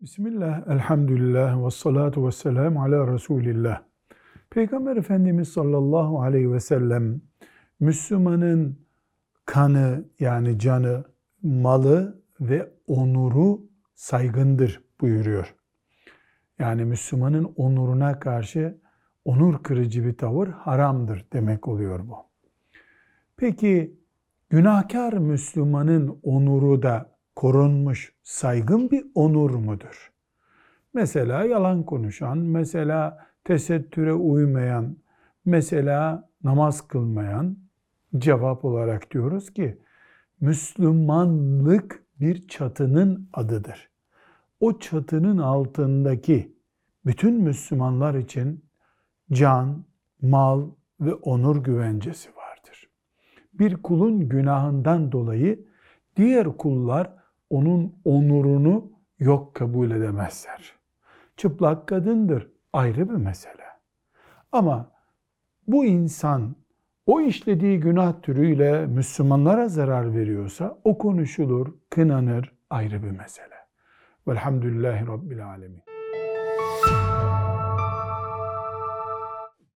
Bismillah, elhamdülillah, ve salatu ve selamu ala Resulillah. Peygamber Efendimiz sallallahu aleyhi ve sellem, Müslümanın kanı yani canı, malı ve onuru saygındır buyuruyor. Yani Müslümanın onuruna karşı onur kırıcı bir tavır haramdır demek oluyor bu. Peki günahkar Müslümanın onuru da korunmuş saygın bir onur mudur? Mesela yalan konuşan, mesela tesettüre uymayan, mesela namaz kılmayan cevap olarak diyoruz ki Müslümanlık bir çatının adıdır. O çatının altındaki bütün Müslümanlar için can, mal ve onur güvencesi vardır. Bir kulun günahından dolayı diğer kullar onun onurunu yok kabul edemezler. Çıplak kadındır ayrı bir mesele. Ama bu insan o işlediği günah türüyle Müslümanlara zarar veriyorsa o konuşulur, kınanır ayrı bir mesele. Velhamdülillahi Rabbil Alemin.